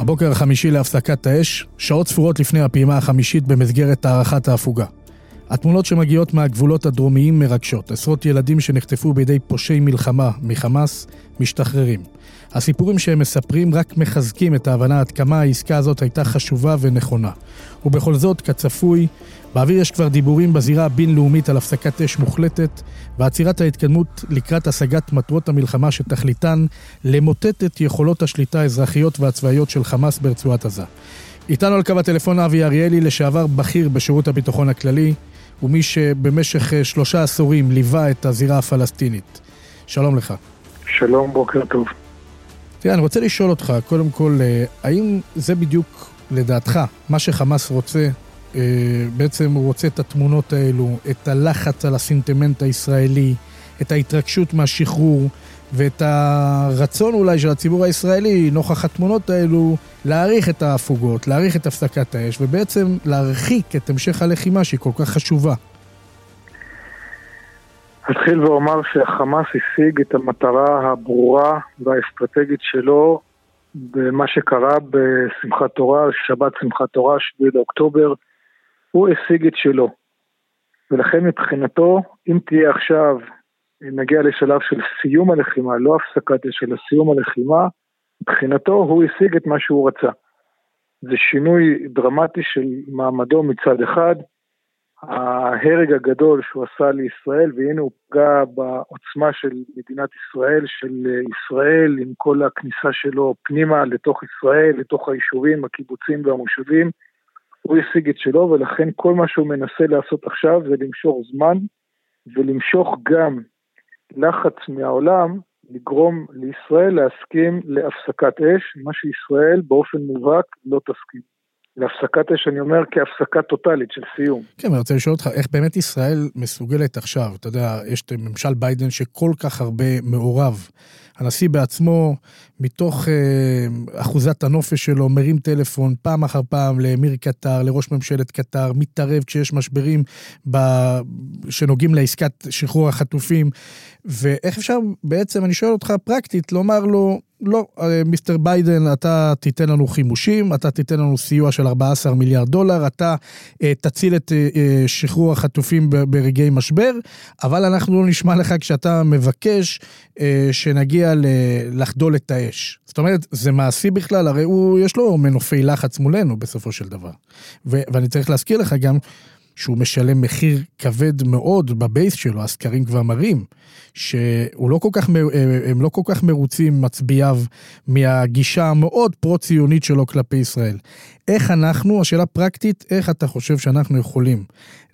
הבוקר החמישי להפסקת האש, שעות ספורות לפני הפעימה החמישית במסגרת הארכת ההפוגה. התמונות שמגיעות מהגבולות הדרומיים מרגשות. עשרות ילדים שנחטפו בידי פושעי מלחמה מחמאס משתחררים. הסיפורים שהם מספרים רק מחזקים את ההבנה עד כמה העסקה הזאת הייתה חשובה ונכונה. ובכל זאת, כצפוי, באוויר יש כבר דיבורים בזירה הבינלאומית על הפסקת אש מוחלטת ועצירת ההתקדמות לקראת השגת מטרות המלחמה שתכליתן למוטט את יכולות השליטה האזרחיות והצבאיות של חמאס ברצועת עזה. איתנו על קו הטלפון אבי אריאלי, לשעבר בכיר בשירות הביטחון הכללי, ומי שבמשך שלושה עשורים ליווה את הזירה הפלסטינית. שלום לך. שלום, בוקר טוב. תראה, אני רוצה לשאול אותך, קודם כל, אה, האם זה בדיוק, לדעתך, מה שחמאס רוצה אה, בעצם הוא רוצה את התמונות האלו, את הלחץ על הסינטימנט הישראלי, את ההתרגשות מהשחרור, ואת הרצון אולי של הציבור הישראלי, נוכח התמונות האלו, להעריך את ההפוגות, להעריך את הפסקת האש, ובעצם להרחיק את המשך הלחימה שהיא כל כך חשובה. אתחיל ואומר שהחמאס השיג את המטרה הברורה והאסטרטגית שלו במה שקרה בשמחת תורה, שבת שמחת תורה, 7 לאוקטובר, הוא השיג את שלו. ולכן מבחינתו, אם תהיה עכשיו, נגיע לשלב של סיום הלחימה, לא הפסקת אש, אלא סיום הלחימה, מבחינתו הוא השיג את מה שהוא רצה. זה שינוי דרמטי של מעמדו מצד אחד, ההרג הגדול שהוא עשה לישראל, והנה הוא פגע בעוצמה של מדינת ישראל, של ישראל, עם כל הכניסה שלו פנימה לתוך ישראל, לתוך היישובים, הקיבוצים והמושבים. הוא השיג את שלו, ולכן כל מה שהוא מנסה לעשות עכשיו זה למשוך זמן ולמשוך גם לחץ מהעולם לגרום לישראל להסכים להפסקת אש, מה שישראל באופן מובהק לא תסכים. להפסקת אש, אני אומר, כהפסקה טוטאלית של סיום. כן, אני רוצה לשאול אותך, איך באמת ישראל מסוגלת עכשיו, אתה יודע, יש את ממשל ביידן שכל כך הרבה מעורב. הנשיא בעצמו, מתוך אה, אחוזת הנופש שלו, מרים טלפון פעם אחר פעם לאמיר קטר, לראש ממשלת קטר, מתערב כשיש משברים ב... שנוגעים לעסקת שחרור החטופים. ואיך אפשר בעצם, אני שואל אותך פרקטית, לומר לו, לא, אה, מיסטר ביידן, אתה תיתן לנו חימושים, אתה תיתן לנו סיוע של 14 מיליארד דולר, אתה אה, תציל את אה, שחרור החטופים ברגעי משבר, אבל אנחנו לא נשמע לך כשאתה מבקש אה, שנגיע ל, לחדול את האש. זאת אומרת, זה מעשי בכלל, הרי הוא, יש לו מנופי לחץ מולנו בסופו של דבר. ו, ואני צריך להזכיר לך גם שהוא משלם מחיר כבד מאוד בבייס שלו, הסקרים כבר מראים, שהוא לא כל כך, הם לא כל כך מרוצים, מצביעיו, מהגישה המאוד פרו-ציונית שלו כלפי ישראל. איך אנחנו, השאלה פרקטית, איך אתה חושב שאנחנו יכולים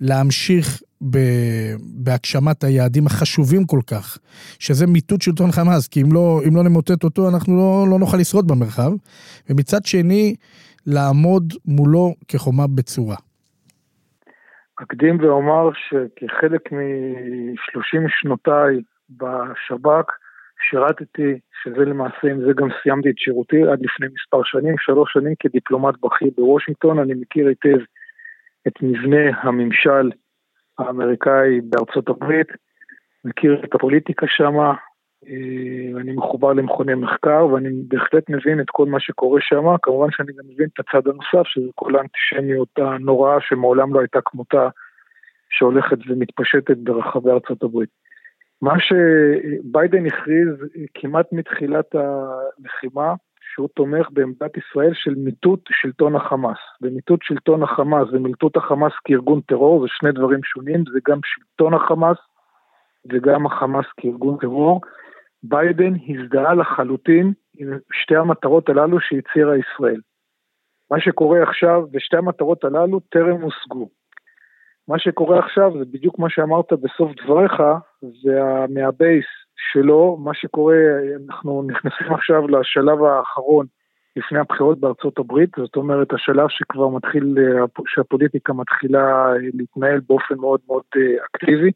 להמשיך בהגשמת היעדים החשובים כל כך, שזה מיטוט שלטון חמאס, כי אם לא, אם לא נמוטט אותו, אנחנו לא, לא נוכל לשרוד במרחב, ומצד שני, לעמוד מולו כחומה בצורה. אקדים ואומר שכחלק מ-30 שנותיי בשב"כ, שירתתי, שזה למעשה, עם זה גם סיימתי את שירותי עד לפני מספר שנים, שלוש שנים כדיפלומט בכיר בוושינגטון, אני מכיר היטב את מבנה הממשל האמריקאי בארצות הברית, מכיר את הפוליטיקה שמה, אני מחובר למכוני מחקר ואני בהחלט מבין את כל מה שקורה שם, כמובן שאני גם מבין את הצד הנוסף, שזה כל האנטישמיות הנוראה שמעולם לא הייתה כמותה, שהולכת ומתפשטת ברחבי ארצות הברית. מה שביידן הכריז כמעט מתחילת הלחימה, שהוא תומך בעמדת ישראל של מיטוט שלטון החמאס. ומיטוט שלטון החמאס ומיטוט החמאס כארגון טרור זה שני דברים שונים, זה גם שלטון החמאס וגם החמאס כארגון טרור. ביידן הזדהה לחלוטין עם שתי המטרות הללו שהצהירה ישראל. מה שקורה עכשיו, ושתי המטרות הללו טרם הושגו. מה שקורה עכשיו זה בדיוק מה שאמרת בסוף דבריך, זה מהבייס שלו, מה שקורה, אנחנו נכנסים עכשיו לשלב האחרון לפני הבחירות בארצות הברית, זאת אומרת השלב שכבר מתחיל, אה, שהפוליטיקה מתחילה להתנהל באופן מאוד מאוד אקטיבי.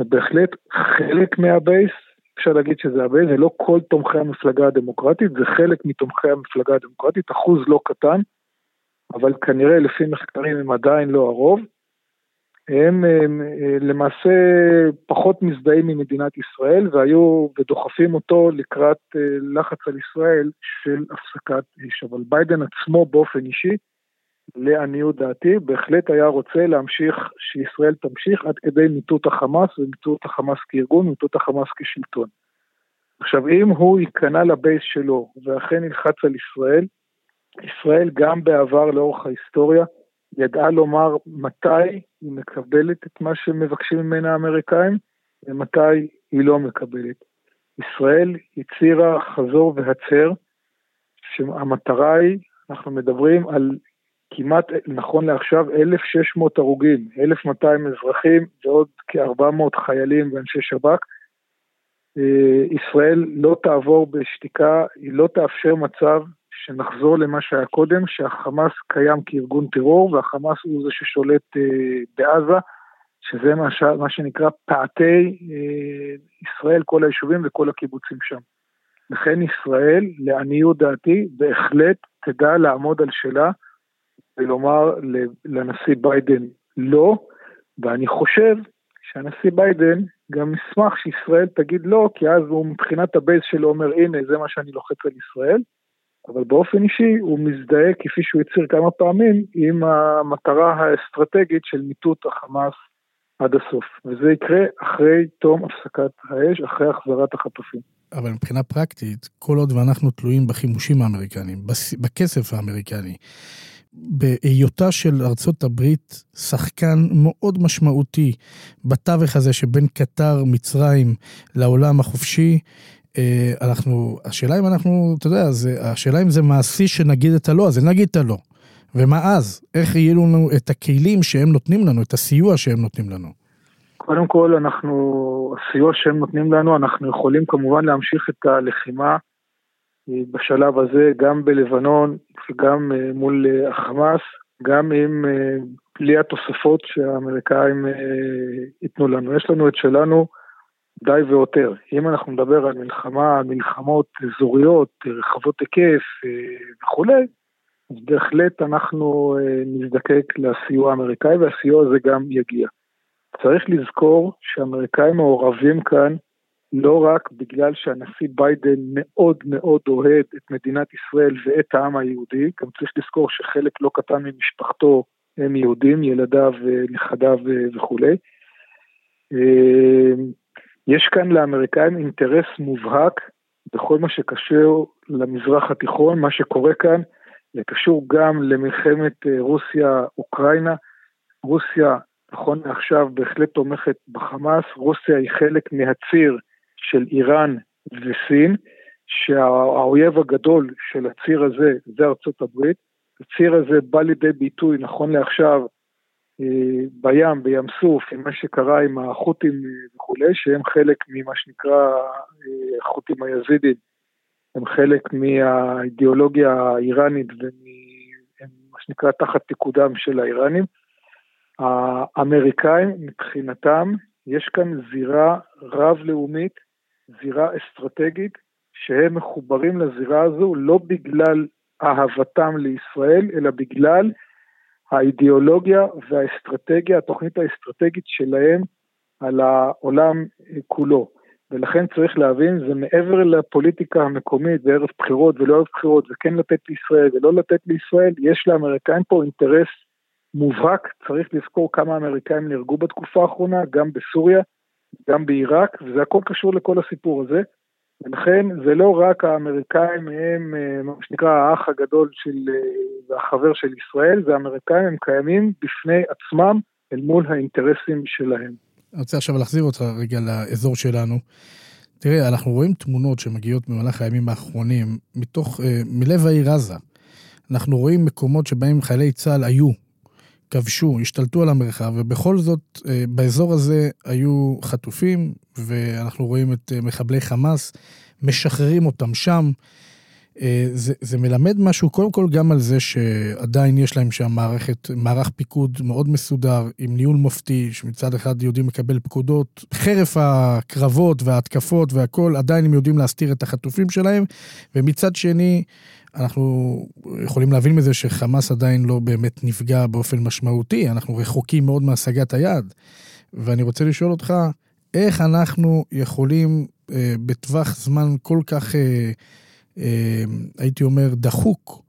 ובהחלט חלק מה base, אפשר להגיד שזה ה base, זה לא כל תומכי המפלגה הדמוקרטית, זה חלק מתומכי המפלגה הדמוקרטית, אחוז לא קטן, אבל כנראה לפי מחקרים הם עדיין לא הרוב. הם, הם למעשה פחות מזדהים עם מדינת ישראל והיו ודוחפים אותו לקראת אה, לחץ על ישראל של הפסקת אש. אבל ביידן עצמו באופן אישי, לעניות דעתי, בהחלט היה רוצה להמשיך, שישראל תמשיך עד כדי מיטוט החמאס ומיטוט החמאס כארגון, מיטוט החמאס כשלטון. עכשיו, אם הוא ייכנע לבייס שלו ואכן ילחץ על ישראל, ישראל גם בעבר לאורך ההיסטוריה ידעה לומר מתי היא מקבלת את מה שמבקשים ממנה האמריקאים ומתי היא לא מקבלת. ישראל הצהירה חזור והצר שהמטרה היא, אנחנו מדברים על כמעט, נכון לעכשיו, 1,600 הרוגים, 1,200 אזרחים ועוד כ-400 חיילים ואנשי שב"כ. אה, ישראל לא תעבור בשתיקה, היא לא תאפשר מצב שנחזור למה שהיה קודם, שהחמאס קיים כארגון טרור והחמאס הוא זה ששולט אה, בעזה, שזה מה, ש... מה שנקרא פעתי אה, ישראל, כל היישובים וכל הקיבוצים שם. לכן ישראל, לעניות דעתי, בהחלט תדע לעמוד על שלה ולומר לנשיא ביידן לא, ואני חושב שהנשיא ביידן גם ישמח שישראל תגיד לא, כי אז הוא מבחינת ה base שלו אומר, הנה, זה מה שאני לוחץ על ישראל, אבל באופן אישי הוא מזדהה, כפי שהוא הצהיר כמה פעמים, עם המטרה האסטרטגית של מיטוט החמאס עד הסוף. וזה יקרה אחרי תום הפסקת האש, אחרי החזרת החטופים. אבל מבחינה פרקטית, כל עוד ואנחנו תלויים בחימושים האמריקניים, בכסף האמריקני, בהיותה של ארצות הברית שחקן מאוד משמעותי בתווך הזה שבין קטר, מצרים, לעולם החופשי, אה, אנחנו, השאלה אם אנחנו, אתה יודע, זה, השאלה אם זה מעשי שנגיד את הלא, אז נגיד את הלא. ומה אז? איך יהיו לנו את הכלים שהם נותנים לנו, את הסיוע שהם נותנים לנו? קודם כל, אנחנו, הסיוע שהם נותנים לנו, אנחנו יכולים כמובן להמשיך את הלחימה בשלב הזה, גם בלבנון וגם אה, מול החמאס, גם עם בלי התוספות שהאמריקאים ייתנו לנו. יש לנו את שלנו, די ויותר. אם אנחנו נדבר על מלחמה, מלחמות אזוריות, רחבות היקף אה, וכולי, אז בהחלט אנחנו אה, נזדקק לסיוע האמריקאי והסיוע הזה גם יגיע. צריך לזכור שהאמריקאים מעורבים כאן לא רק בגלל שהנשיא ביידן מאוד מאוד אוהד את מדינת ישראל ואת העם היהודי, גם צריך לזכור שחלק לא קטן ממשפחתו הם יהודים, ילדיו, נכדיו וכולי. אה, יש כאן לאמריקאים אינטרס מובהק בכל מה שקשור למזרח התיכון, מה שקורה כאן, זה קשור גם למלחמת אה, רוסיה-אוקראינה. רוסיה, נכון לעכשיו, בהחלט תומכת בחמאס, רוסיה היא חלק מהציר של איראן וסין, שהאויב הגדול של הציר הזה זה ארצות הברית. הציר הזה בא לידי ביטוי, נכון לעכשיו, אה, בים, בים סוף, עם מה שקרה עם החות'ים וכולי, שהם חלק ממה שנקרא אה, החות'ים היזידים, הם חלק מהאידיאולוגיה האיראנית ומה שנקרא תחת פיקודם של האיראנים. האמריקאים מבחינתם, יש כאן זירה רב-לאומית, זירה אסטרטגית, שהם מחוברים לזירה הזו לא בגלל אהבתם לישראל, אלא בגלל האידיאולוגיה והאסטרטגיה, התוכנית האסטרטגית שלהם על העולם כולו. ולכן צריך להבין, זה מעבר לפוליטיקה המקומית וערב בחירות ולא ערב בחירות, וכן לתת לישראל ולא לתת לישראל, יש לאמריקאים פה אינטרס מובהק, צריך לזכור כמה אמריקאים נהרגו בתקופה האחרונה, גם בסוריה, גם בעיראק, וזה הכל קשור לכל הסיפור הזה. ולכן זה לא רק האמריקאים הם אה, מה שנקרא האח הגדול של, אה, והחבר של ישראל, זה האמריקאים הם קיימים בפני עצמם אל מול האינטרסים שלהם. אני רוצה עכשיו להחזיר אותך רגע לאזור שלנו. תראה, אנחנו רואים תמונות שמגיעות במהלך הימים האחרונים מתוך, אה, מלב העיר עזה. אנחנו רואים מקומות שבהם חיילי צה"ל היו, כבשו, השתלטו על המרחב, ובכל זאת, אה, באזור הזה היו חטופים, ואנחנו רואים את אה, מחבלי חמאס, משחררים אותם שם. אה, זה, זה מלמד משהו קודם כל גם על זה שעדיין יש להם שם מערכת, מערך פיקוד מאוד מסודר, עם ניהול מופתי, שמצד אחד יודעים לקבל פקודות, חרף הקרבות וההתקפות והכול, עדיין הם יודעים להסתיר את החטופים שלהם, ומצד שני, אנחנו יכולים להבין מזה שחמאס עדיין לא באמת נפגע באופן משמעותי, אנחנו רחוקים מאוד מהשגת היעד. ואני רוצה לשאול אותך, איך אנחנו יכולים אה, בטווח זמן כל כך... אה, אה, הייתי אומר, דחוק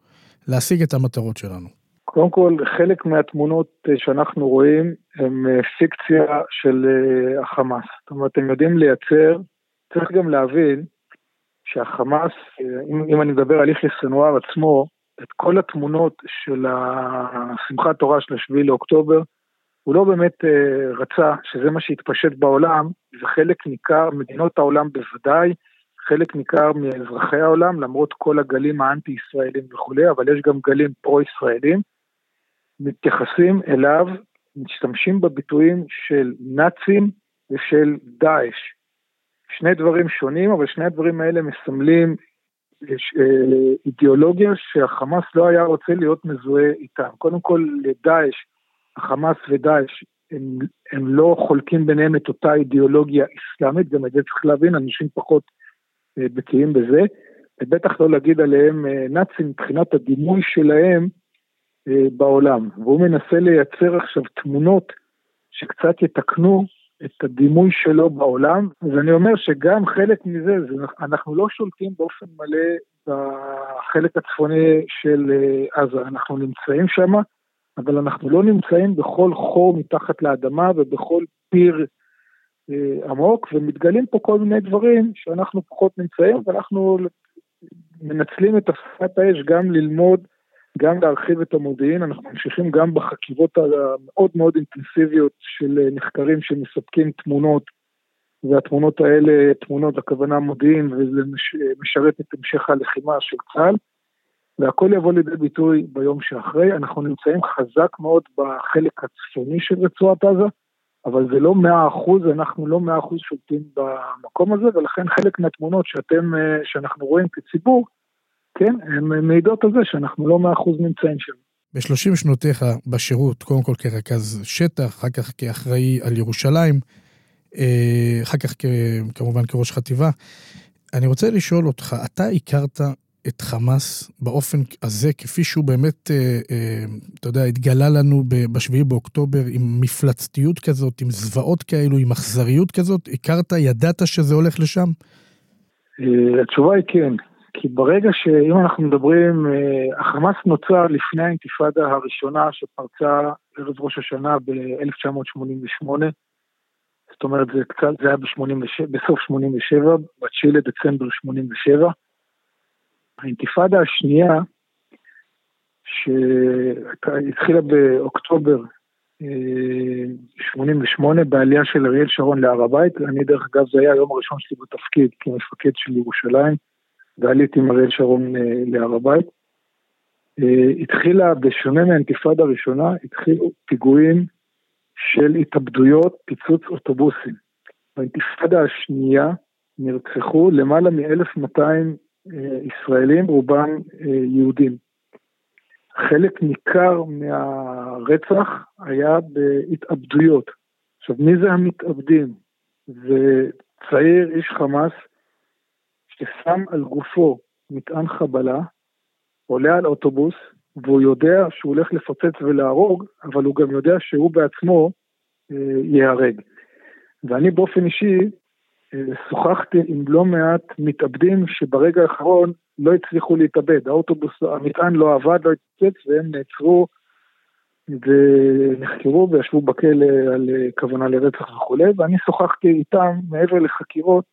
להשיג את המטרות שלנו? קודם כל, חלק מהתמונות אה, שאנחנו רואים הם אה, פיקציה של החמאס. זאת אומרת, הם יודעים לייצר, צריך גם להבין שהחמאס, אם, אם אני מדבר על יחיא סנואר עצמו, את כל התמונות של השמחת תורה של השביעי לאוקטובר, הוא לא באמת רצה שזה מה שהתפשט בעולם, וחלק ניכר, מדינות העולם בוודאי, חלק ניכר מאזרחי העולם, למרות כל הגלים האנטי-ישראלים וכולי, אבל יש גם גלים פרו-ישראלים, מתייחסים אליו, משתמשים בביטויים של נאצים ושל דאעש. שני דברים שונים, אבל שני הדברים האלה מסמלים אה, אידיאולוגיה שהחמאס לא היה רוצה להיות מזוהה איתם. קודם כל, לדאעש, החמאס ודאעש, הם, הם לא חולקים ביניהם את אותה אידיאולוגיה אסלאמית, גם את זה צריך להבין, אנשים פחות אה, בקיאים בזה, ובטח לא להגיד עליהם אה, נאצים מבחינת הדימוי שלהם בעולם. והוא מנסה לייצר עכשיו תמונות שקצת יתקנו את הדימוי שלו בעולם, אז אני אומר שגם חלק מזה, זה, אנחנו לא שולטים באופן מלא בחלק הצפוני של עזה, אנחנו נמצאים שם, אבל אנחנו לא נמצאים בכל חור מתחת לאדמה ובכל פיר אה, עמוק, ומתגלים פה כל מיני דברים שאנחנו פחות נמצאים, ואנחנו מנצלים את הפסקת האש גם ללמוד, גם להרחיב את המודיעין, אנחנו ממשיכים גם בחקירות המאוד מאוד אינטנסיביות של נחקרים שמספקים תמונות, והתמונות האלה, תמונות, הכוונה מודיעין, וזה משרת את המשך הלחימה של צה"ל, והכל יבוא לידי ביטוי ביום שאחרי. אנחנו נמצאים חזק מאוד בחלק הצפוני של רצועת עזה, אבל זה לא מאה אחוז, אנחנו לא מאה אחוז שולטים במקום הזה, ולכן חלק מהתמונות שאתם, אה, שאנחנו רואים כציבור, כן, הן מעידות על זה שאנחנו לא מאה אחוז נמצאים שם. ב-30 שנותיך בשירות, קודם כל כרכז שטח, אחר כך כאחראי על ירושלים, אה, אחר כך כמובן כראש חטיבה. אני רוצה לשאול אותך, אתה הכרת את חמאס באופן הזה, כפי שהוא באמת, אה, אה, אתה יודע, התגלה לנו ב-7 באוקטובר עם מפלצתיות כזאת, עם זוועות כאלו, עם אכזריות כזאת? הכרת, ידעת שזה הולך לשם? התשובה היא כן, כי ברגע שאם אנחנו מדברים, החמאס נוצר לפני האינתיפאדה הראשונה שפרצה ערב ראש השנה ב-1988, זאת אומרת זה קצת, זה היה בסוף 87, ב-9 לדצמבר 87, האינתיפאדה השנייה, שהתחילה באוקטובר 88' אה, בעלייה של אריאל שרון להר הבית, אני דרך אגב זה היה היום הראשון שלי בתפקיד כמפקד של ירושלים, ועליתי עם אריאל שרון אה, להר הבית. אה, התחילה, בשונה מהאינתיפאדה הראשונה, התחילו פיגועים של התאבדויות, פיצוץ אוטובוסים. באינתיפאדה השנייה נרצחו למעלה מ-1200 ישראלים, רובם אה, יהודים. חלק ניכר מהרצח היה בהתאבדויות. עכשיו, מי זה המתאבדים? זה צעיר, איש חמאס, ששם על גופו מטען חבלה, עולה על אוטובוס, והוא יודע שהוא הולך לפוצץ ולהרוג, אבל הוא גם יודע שהוא בעצמו אה, ייהרג. ואני באופן אישי שוחחתי עם לא מעט מתאבדים שברגע האחרון לא הצליחו להתאבד, האוטובוס, המטען לא עבד, לא התפוצץ והם נעצרו ונחקרו וישבו בכלא על כוונה לרצח וכולי, ואני שוחחתי איתם מעבר לחקירות,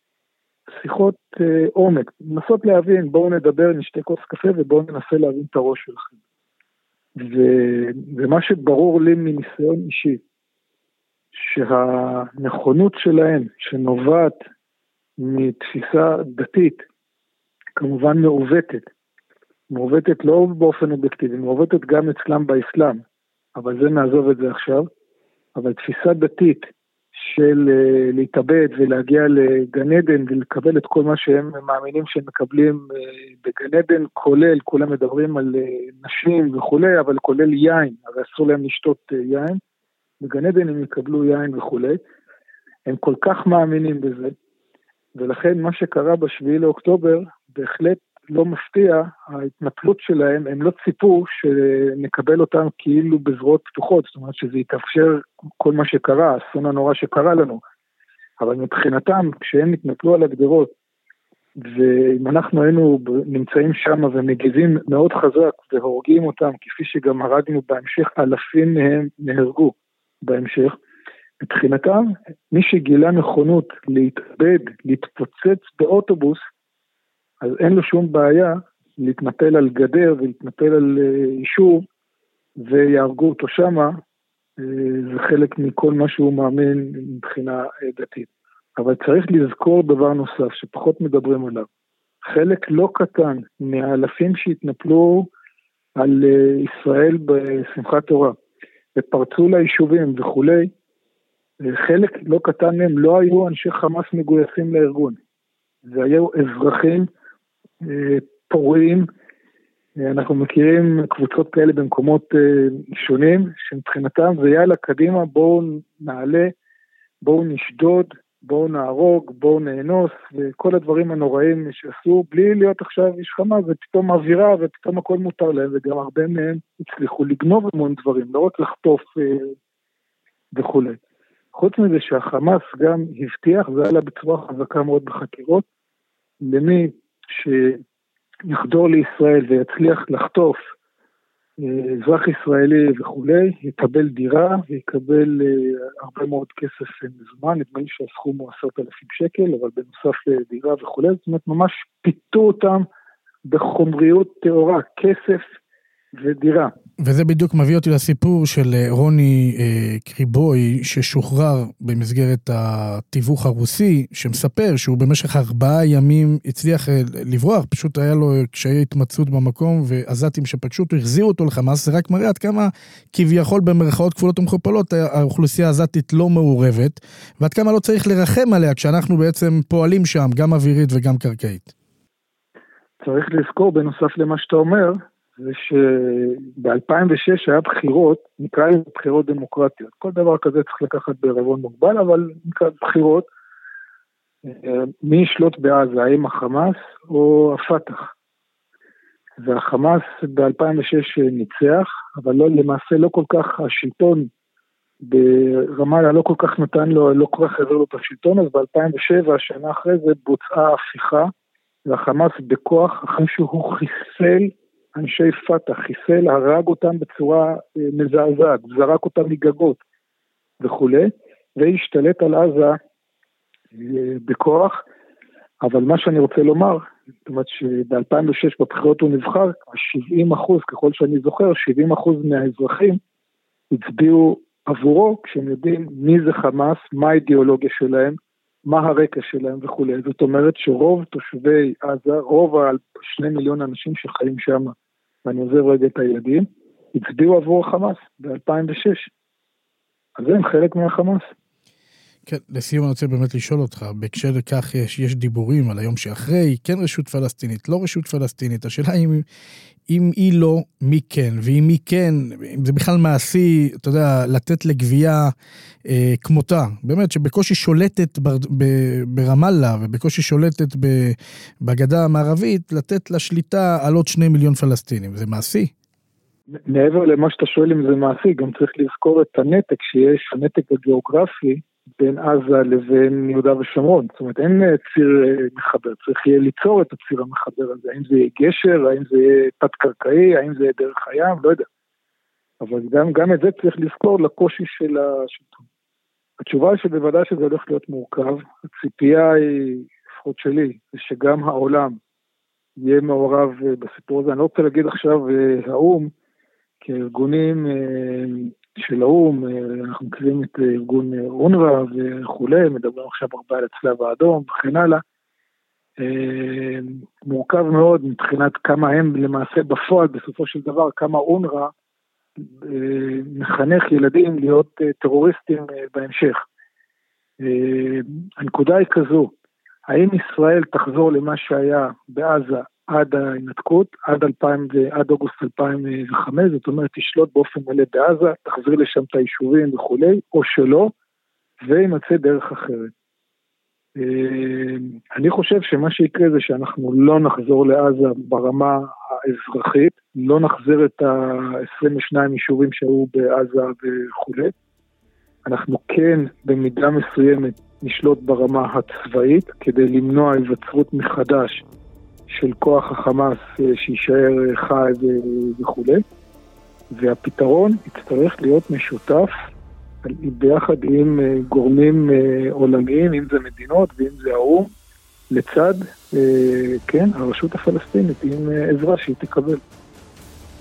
שיחות אה, עומק, לנסות להבין, בואו נדבר, נשתה כוס קפה ובואו ננסה להבין את הראש שלכם. ו, ומה שברור לי מניסיון אישי, שהנכונות שלהם, שנובעת מתפיסה דתית, כמובן מעוותת, מעוותת לא באופן אובייקטיבי, מעוותת גם אצלם באסלאם, אבל זה נעזוב את זה עכשיו, אבל תפיסה דתית של uh, להתאבד ולהגיע לגן עדן ולקבל את כל מה שהם מאמינים שהם מקבלים uh, בגן עדן, כולל, כולם מדברים על uh, נשים וכולי, אבל כולל יין, הרי אסור להם לשתות יין. בגן עדן הם יקבלו יין וכולי. הם כל כך מאמינים בזה, ולכן מה שקרה בשביעי לאוקטובר בהחלט לא מפתיע, ההתנפלות שלהם, הם לא ציפו שנקבל אותם כאילו בזרועות פתוחות, זאת אומרת שזה יתאפשר כל מה שקרה, האסון הנורא שקרה לנו. אבל מבחינתם, כשהם התנפלו על הגדרות, ואם אנחנו היינו נמצאים שם ומגיבים מאוד חזק והורגים אותם, כפי שגם הרגנו בהמשך, אלפים מהם נהרגו בהמשך, מבחינתם, מי שגילה נכונות להתאבד, להתפוצץ באוטובוס, אז אין לו שום בעיה להתנפל על גדר ולהתנפל על יישוב אה, ויהרגו אותו שמה, אה, זה חלק מכל מה שהוא מאמין מבחינה אה, דתית. אבל צריך לזכור דבר נוסף שפחות מדברים עליו. חלק לא קטן מהאלפים שהתנפלו על ישראל בשמחת תורה ופרצו ליישובים וכולי, חלק לא קטן מהם לא היו אנשי חמאס מגויסים לארגון. זה היו אזרחים פורעים. אנחנו מכירים קבוצות כאלה במקומות אה, שונים, שמבחינתם זה יאללה, קדימה, בואו נעלה, בואו נשדוד, בואו נהרוג, בואו נאנוס, וכל הדברים הנוראים שעשו, בלי להיות עכשיו איש חמאס, ופתאום אווירה, ופתאום הכל מותר להם, וגם הרבה מהם הצליחו לגנוב המון דברים, לא רק לחטוף אה, וכולי. חוץ מזה שהחמאס גם הבטיח, זה עלה בצורה חזקה מאוד בחקירות, למי שיחדור לישראל ויצליח לחטוף אה, אזרח ישראלי וכולי, יקבל דירה ויקבל אה, הרבה מאוד כסף מזומן, נדמה לי שהסכום הוא עשרת אלפים שקל, אבל בנוסף לדירה וכולי, זאת אומרת ממש פיתו אותם בחומריות טהורה, כסף ודירה. וזה בדיוק מביא אותי לסיפור של אה, רוני אה, קריבוי, ששוחרר במסגרת התיווך הרוסי, שמספר שהוא במשך ארבעה ימים הצליח אה, לברוח, פשוט היה לו קשיי התמצאות במקום, ועזתים שפגשו אותו החזירו אותו לחמאס, זה רק מראה עד כמה כביכול במרכאות כפולות ומכופלות האוכלוסייה העזתית לא מעורבת, ועד כמה לא צריך לרחם עליה כשאנחנו בעצם פועלים שם, גם אווירית וגם קרקעית. צריך לזכור בנוסף למה שאתה אומר, זה שב-2006 היה בחירות, נקרא לזה בחירות דמוקרטיות. כל דבר כזה צריך לקחת בערבון מוגבל, אבל נקרא בחירות. אה, מי ישלוט בעזה, האם החמאס או הפת"ח? והחמאס ב-2006 ניצח, אבל לא, למעשה לא כל כך השלטון ברמאללה לא כל כך נתן לו, לא כל כך העביר לו את השלטון, אז ב-2007, שנה אחרי זה, בוצעה הפיכה, והחמאס בכוח, אחרי שהוא חיסל אנשי פת"ח, חיסל, הרג אותם בצורה אה, מזעזעת, זרק אותם מגגות וכולי, והשתלט על עזה אה, בכוח. אבל מה שאני רוצה לומר, זאת אומרת שב-2006 בבחירות הוא נבחר, 70 אחוז, ככל שאני זוכר, 70 אחוז מהאזרחים הצביעו עבורו, כשהם יודעים מי זה חמאס, מה האידיאולוגיה שלהם, מה הרקע שלהם וכולי. זאת אומרת שרוב תושבי עזה, רוב השני מיליון אנשים שחיים שם, ואני עוזב רגע את הילדים, הצביעו עבור החמאס ב-2006. אז הם חלק מהחמאס. כן, לסיום אני רוצה באמת לשאול אותך, בהקשר לכך יש, יש דיבורים על היום שאחרי, כן רשות פלסטינית, לא רשות פלסטינית, השאלה אם, אם היא לא, מי כן, ואם מי כן, אם זה בכלל מעשי, אתה יודע, לתת לגבייה אה, כמותה, באמת שבקושי שולטת בר, ב, ברמאללה ובקושי שולטת ב, בגדה המערבית, לתת לה שליטה על עוד שני מיליון פלסטינים, זה מעשי? מעבר למה שאתה שואל אם זה מעשי, גם צריך לזכור את הנתק שיש, הנתק הגיאוגרפי, בין עזה לבין יהודה ושומרון. זאת אומרת, אין אה, ציר אה, מחבר, צריך יהיה ליצור את הציר המחבר הזה. האם זה יהיה גשר, האם זה יהיה תת-קרקעי, האם זה יהיה דרך הים, לא יודע. אבל גם, גם את זה צריך לזכור לקושי של השלטון. התשובה היא שבוודאי שזה הולך להיות מורכב. הציפייה היא, לפחות שלי, זה שגם העולם יהיה מעורב אה, בסיפור הזה. אני לא רוצה להגיד עכשיו האו"ם, כי הארגונים של האו"ם, אה, אנחנו מכירים את ארגון אונר"א וכולי, מדברים עכשיו הרבה על הצלב האדום וכן הלאה. אה, מורכב מאוד מבחינת כמה הם למעשה בפועל, בסופו של דבר, כמה אונר"א אה, מחנך ילדים להיות טרוריסטים בהמשך. הנקודה היא כזו, האם ישראל תחזור למה שהיה בעזה עד ההנתקות, עד, 2000, עד אוגוסט 2005, זאת אומרת תשלוט באופן מלא בעזה, תחזיר לשם את היישובים וכולי, או שלא, וימצא דרך אחרת. אני חושב שמה שיקרה זה שאנחנו לא נחזור לעזה ברמה האזרחית, לא נחזיר את ה-22 יישובים שהיו בעזה וכולי. אנחנו כן במידה מסוימת נשלוט ברמה הצבאית כדי למנוע היווצרות מחדש של כוח החמאס אה, שיישאר אה, חי וכולי, והפתרון יצטרך להיות משותף ביחד עם אה, גורמים עולמיים, אם זה מדינות ואם זה האו"ם, לצד, כן, הרשות הפלסטינית עם עזרה שהיא תקבל.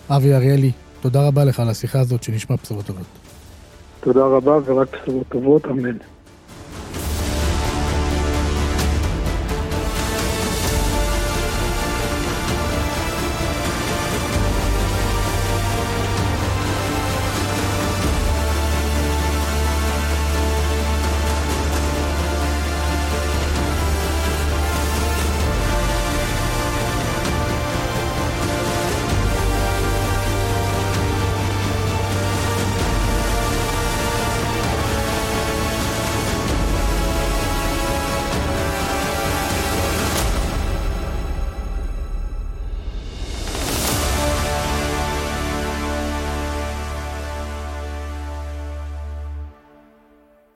אבי אריאלי, תודה רבה לך על השיחה הזאת שנשמע בשורות טובות. תודה רבה ורק בשורות טובות, אמן.